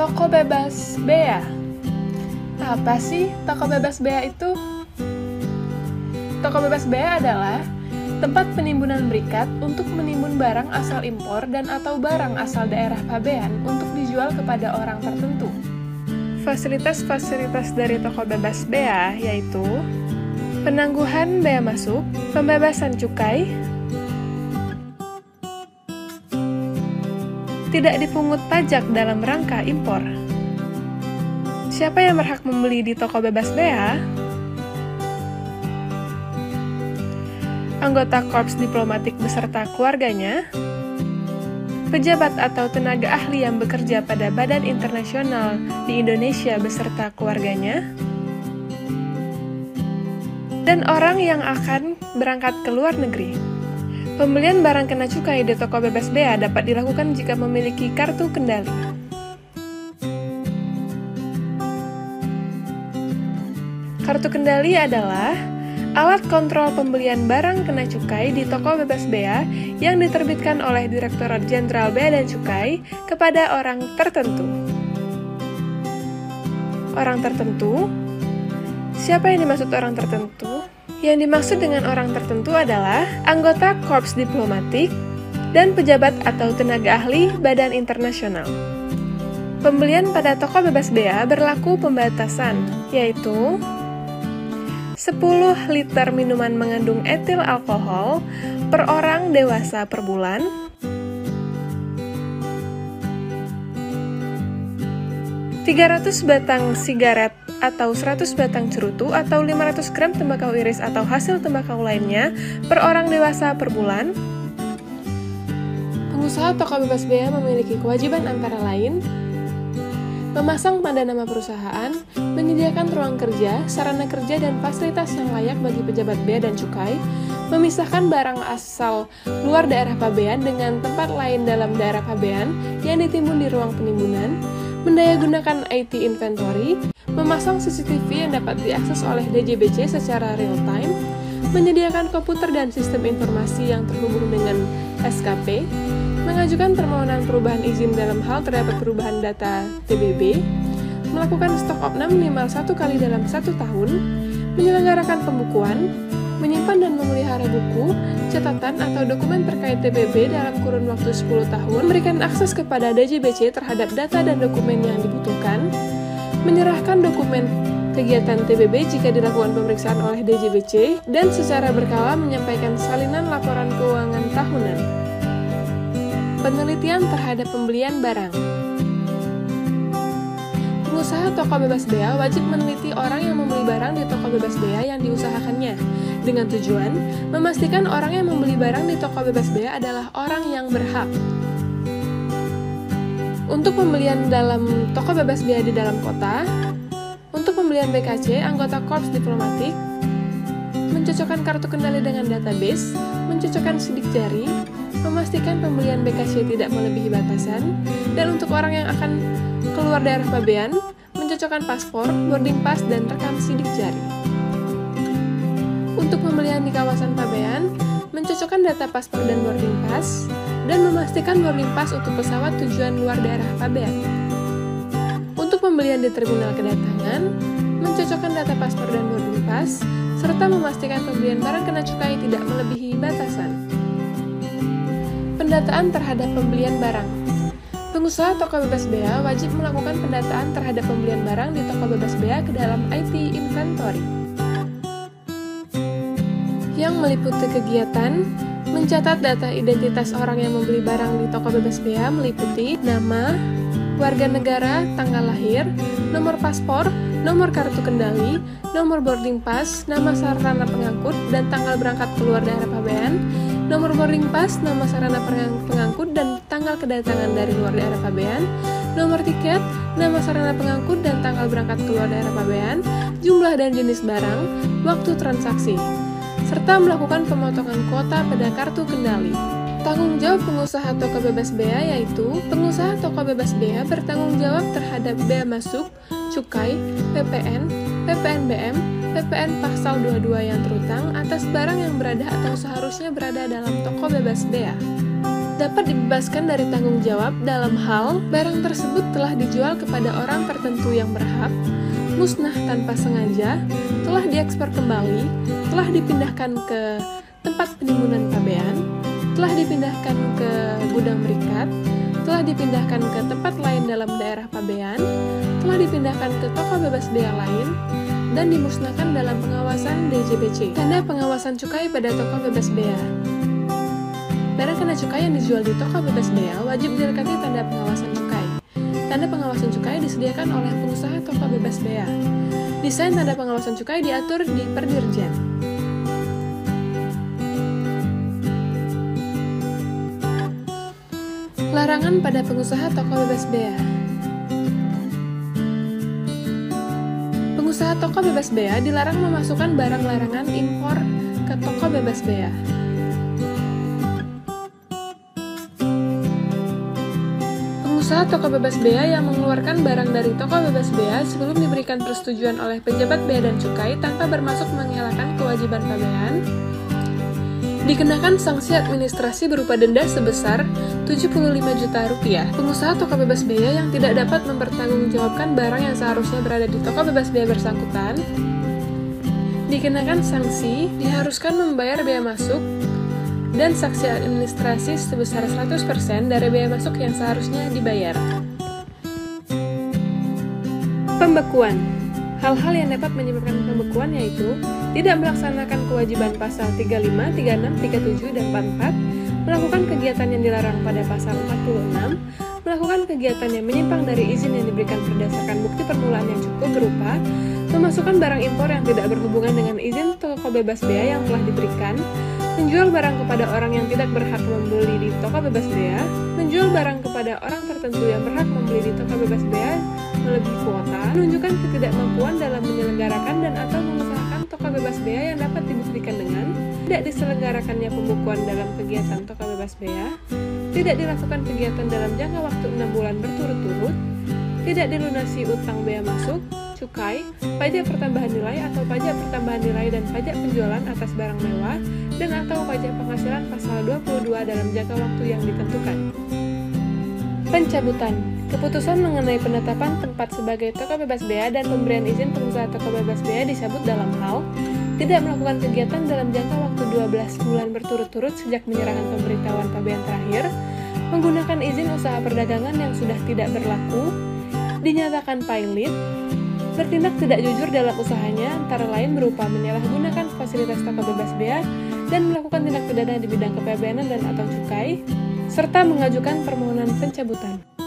Toko bebas bea. Apa sih toko bebas bea itu? Toko bebas bea adalah tempat penimbunan berikat untuk menimbun barang asal impor dan atau barang asal daerah pabean untuk dijual kepada orang tertentu. Fasilitas-fasilitas dari toko bebas bea yaitu penangguhan bea masuk, pembebasan cukai, tidak dipungut pajak dalam rangka impor. Siapa yang berhak membeli di toko bebas bea? Anggota korps diplomatik beserta keluarganya, pejabat atau tenaga ahli yang bekerja pada badan internasional di Indonesia beserta keluarganya, dan orang yang akan berangkat ke luar negeri. Pembelian barang kena cukai di toko bebas bea dapat dilakukan jika memiliki kartu kendali. Kartu kendali adalah alat kontrol pembelian barang kena cukai di toko bebas bea yang diterbitkan oleh Direktorat Jenderal Bea dan Cukai kepada orang tertentu. Orang tertentu? Siapa yang dimaksud orang tertentu? Yang dimaksud dengan orang tertentu adalah anggota korps diplomatik dan pejabat atau tenaga ahli badan internasional. Pembelian pada toko bebas bea berlaku pembatasan, yaitu 10 liter minuman mengandung etil alkohol per orang dewasa per bulan, 300 batang sigaret atau 100 batang cerutu atau 500 gram tembakau iris atau hasil tembakau lainnya per orang dewasa per bulan. Pengusaha toko bebas bea memiliki kewajiban antara lain memasang tanda nama perusahaan, menyediakan ruang kerja, sarana kerja, dan fasilitas yang layak bagi pejabat bea dan cukai, memisahkan barang asal luar daerah pabean dengan tempat lain dalam daerah pabean yang ditimbun di ruang penimbunan, mendayagunakan IT inventory, memasang CCTV yang dapat diakses oleh DJBC secara real time, menyediakan komputer dan sistem informasi yang terhubung dengan SKP, mengajukan permohonan perubahan izin dalam hal terdapat perubahan data TBB, melakukan stok opnam minimal satu kali dalam satu tahun, menyelenggarakan pembukuan, menyimpan dan memelihara buku, catatan atau dokumen terkait TBB dalam kurun waktu 10 tahun, memberikan akses kepada DJBC terhadap data dan dokumen yang dibutuhkan, menyerahkan dokumen kegiatan TBB jika dilakukan pemeriksaan oleh DJBC, dan secara berkala menyampaikan salinan laporan keuangan tahunan. Penelitian terhadap pembelian barang Pengusaha toko bebas bea wajib meneliti orang yang membeli barang di toko bebas bea yang diusahakannya, dengan tujuan memastikan orang yang membeli barang di toko bebas bea adalah orang yang berhak. Untuk pembelian dalam toko bebas bea di dalam kota, untuk pembelian BKC, anggota korps diplomatik. Mencocokkan kartu kendali dengan database, mencocokkan sidik jari, memastikan pembelian BKC tidak melebihi batasan, dan untuk orang yang akan keluar daerah pabean, mencocokkan paspor, boarding pass, dan rekam sidik jari. Untuk pembelian di kawasan pabean, mencocokkan data paspor dan boarding pass, dan memastikan boarding pass untuk pesawat tujuan luar daerah pabean. Untuk pembelian di terminal kedatangan, mencocokkan data paspor dan boarding pass, serta memastikan pembelian barang kena cukai tidak melebihi batasan. Pendataan terhadap pembelian barang Pengusaha toko bebas bea wajib melakukan pendataan terhadap pembelian barang di toko bebas bea ke dalam IT inventory yang meliputi kegiatan mencatat data identitas orang yang membeli barang di toko bebas bea meliputi nama, warga negara, tanggal lahir, nomor paspor, nomor kartu kendali, nomor boarding pass, nama sarana pengangkut, dan tanggal berangkat keluar daerah pabean, nomor boarding pass, nama sarana pengangkut, dan tanggal kedatangan dari luar daerah pabean, nomor tiket, nama sarana pengangkut, dan tanggal berangkat keluar daerah pabean, jumlah dan jenis barang, waktu transaksi, serta melakukan pemotongan kuota pada kartu kendali. Tanggung jawab pengusaha toko bebas bea yaitu pengusaha toko bebas bea bertanggung jawab terhadap bea masuk, cukai, PPN, PPNBM, PPN pasal 22 yang terutang atas barang yang berada atau seharusnya berada dalam toko bebas bea. dapat dibebaskan dari tanggung jawab dalam hal barang tersebut telah dijual kepada orang tertentu yang berhak, musnah tanpa sengaja, telah diekspor kembali, telah dipindahkan ke tempat penimbunan pabean, telah dipindahkan ke gudang berikat, telah dipindahkan ke tempat lain dalam daerah pabean, telah dipindahkan ke toko bebas bea lain, dan dimusnahkan dalam pengawasan DJBC. Tanda pengawasan cukai pada toko bebas bea. Barang kena cukai yang dijual di toko bebas bea wajib dilekati tanda pengawasan cukai. Tanda pengawasan cukai disediakan oleh pengusaha toko bebas bea. Desain tanda pengawasan cukai diatur di Perdirjen. Larangan pada pengusaha toko bebas bea. Pengusaha toko bebas bea dilarang memasukkan barang larangan impor ke toko bebas bea. Pengusaha toko bebas bea yang mengeluarkan barang dari toko bebas bea sebelum diberikan persetujuan oleh penjabat bea dan cukai tanpa bermasuk menyalakan kewajiban pabean, dikenakan sanksi administrasi berupa denda sebesar 75 juta rupiah. Pengusaha toko bebas bea yang tidak dapat mempertanggungjawabkan barang yang seharusnya berada di toko bebas bea bersangkutan, dikenakan sanksi, diharuskan membayar bea masuk, dan saksi administrasi sebesar 100% dari biaya masuk yang seharusnya dibayar. Pembekuan Hal-hal yang dapat menyebabkan pembekuan yaitu tidak melaksanakan kewajiban pasal 35, 36, 37, dan 44, melakukan kegiatan yang dilarang pada pasal 46, melakukan kegiatan yang menyimpang dari izin yang diberikan berdasarkan bukti permulaan yang cukup berupa memasukkan barang impor yang tidak berhubungan dengan izin toko bebas bea yang telah diberikan, menjual barang kepada orang yang tidak berhak membeli di toko bebas bea, menjual barang kepada orang tertentu yang berhak membeli di toko bebas bea melebihi kuota, menunjukkan ketidakmampuan dalam menyelenggarakan dan atau mengusahakan bebas bea yang dapat dibuktikan dengan tidak diselenggarakannya pembukuan dalam kegiatan toko bebas bea, tidak dilakukan kegiatan dalam jangka waktu 6 bulan berturut-turut, tidak dilunasi utang bea masuk, cukai, pajak pertambahan nilai atau pajak pertambahan nilai dan pajak penjualan atas barang mewah, dan atau pajak penghasilan pasal 22 dalam jangka waktu yang ditentukan. Pencabutan Keputusan mengenai penetapan tempat sebagai toko bebas bea dan pemberian izin pengusaha toko bebas bea disebut dalam hal tidak melakukan kegiatan dalam jangka waktu 12 bulan berturut-turut sejak menyerahkan pemberitahuan pabean terakhir, menggunakan izin usaha perdagangan yang sudah tidak berlaku, dinyatakan pilot, bertindak tidak jujur dalam usahanya antara lain berupa menyalahgunakan fasilitas toko bebas bea dan melakukan tindak pidana di bidang kepabeanan dan atau cukai, serta mengajukan permohonan pencabutan.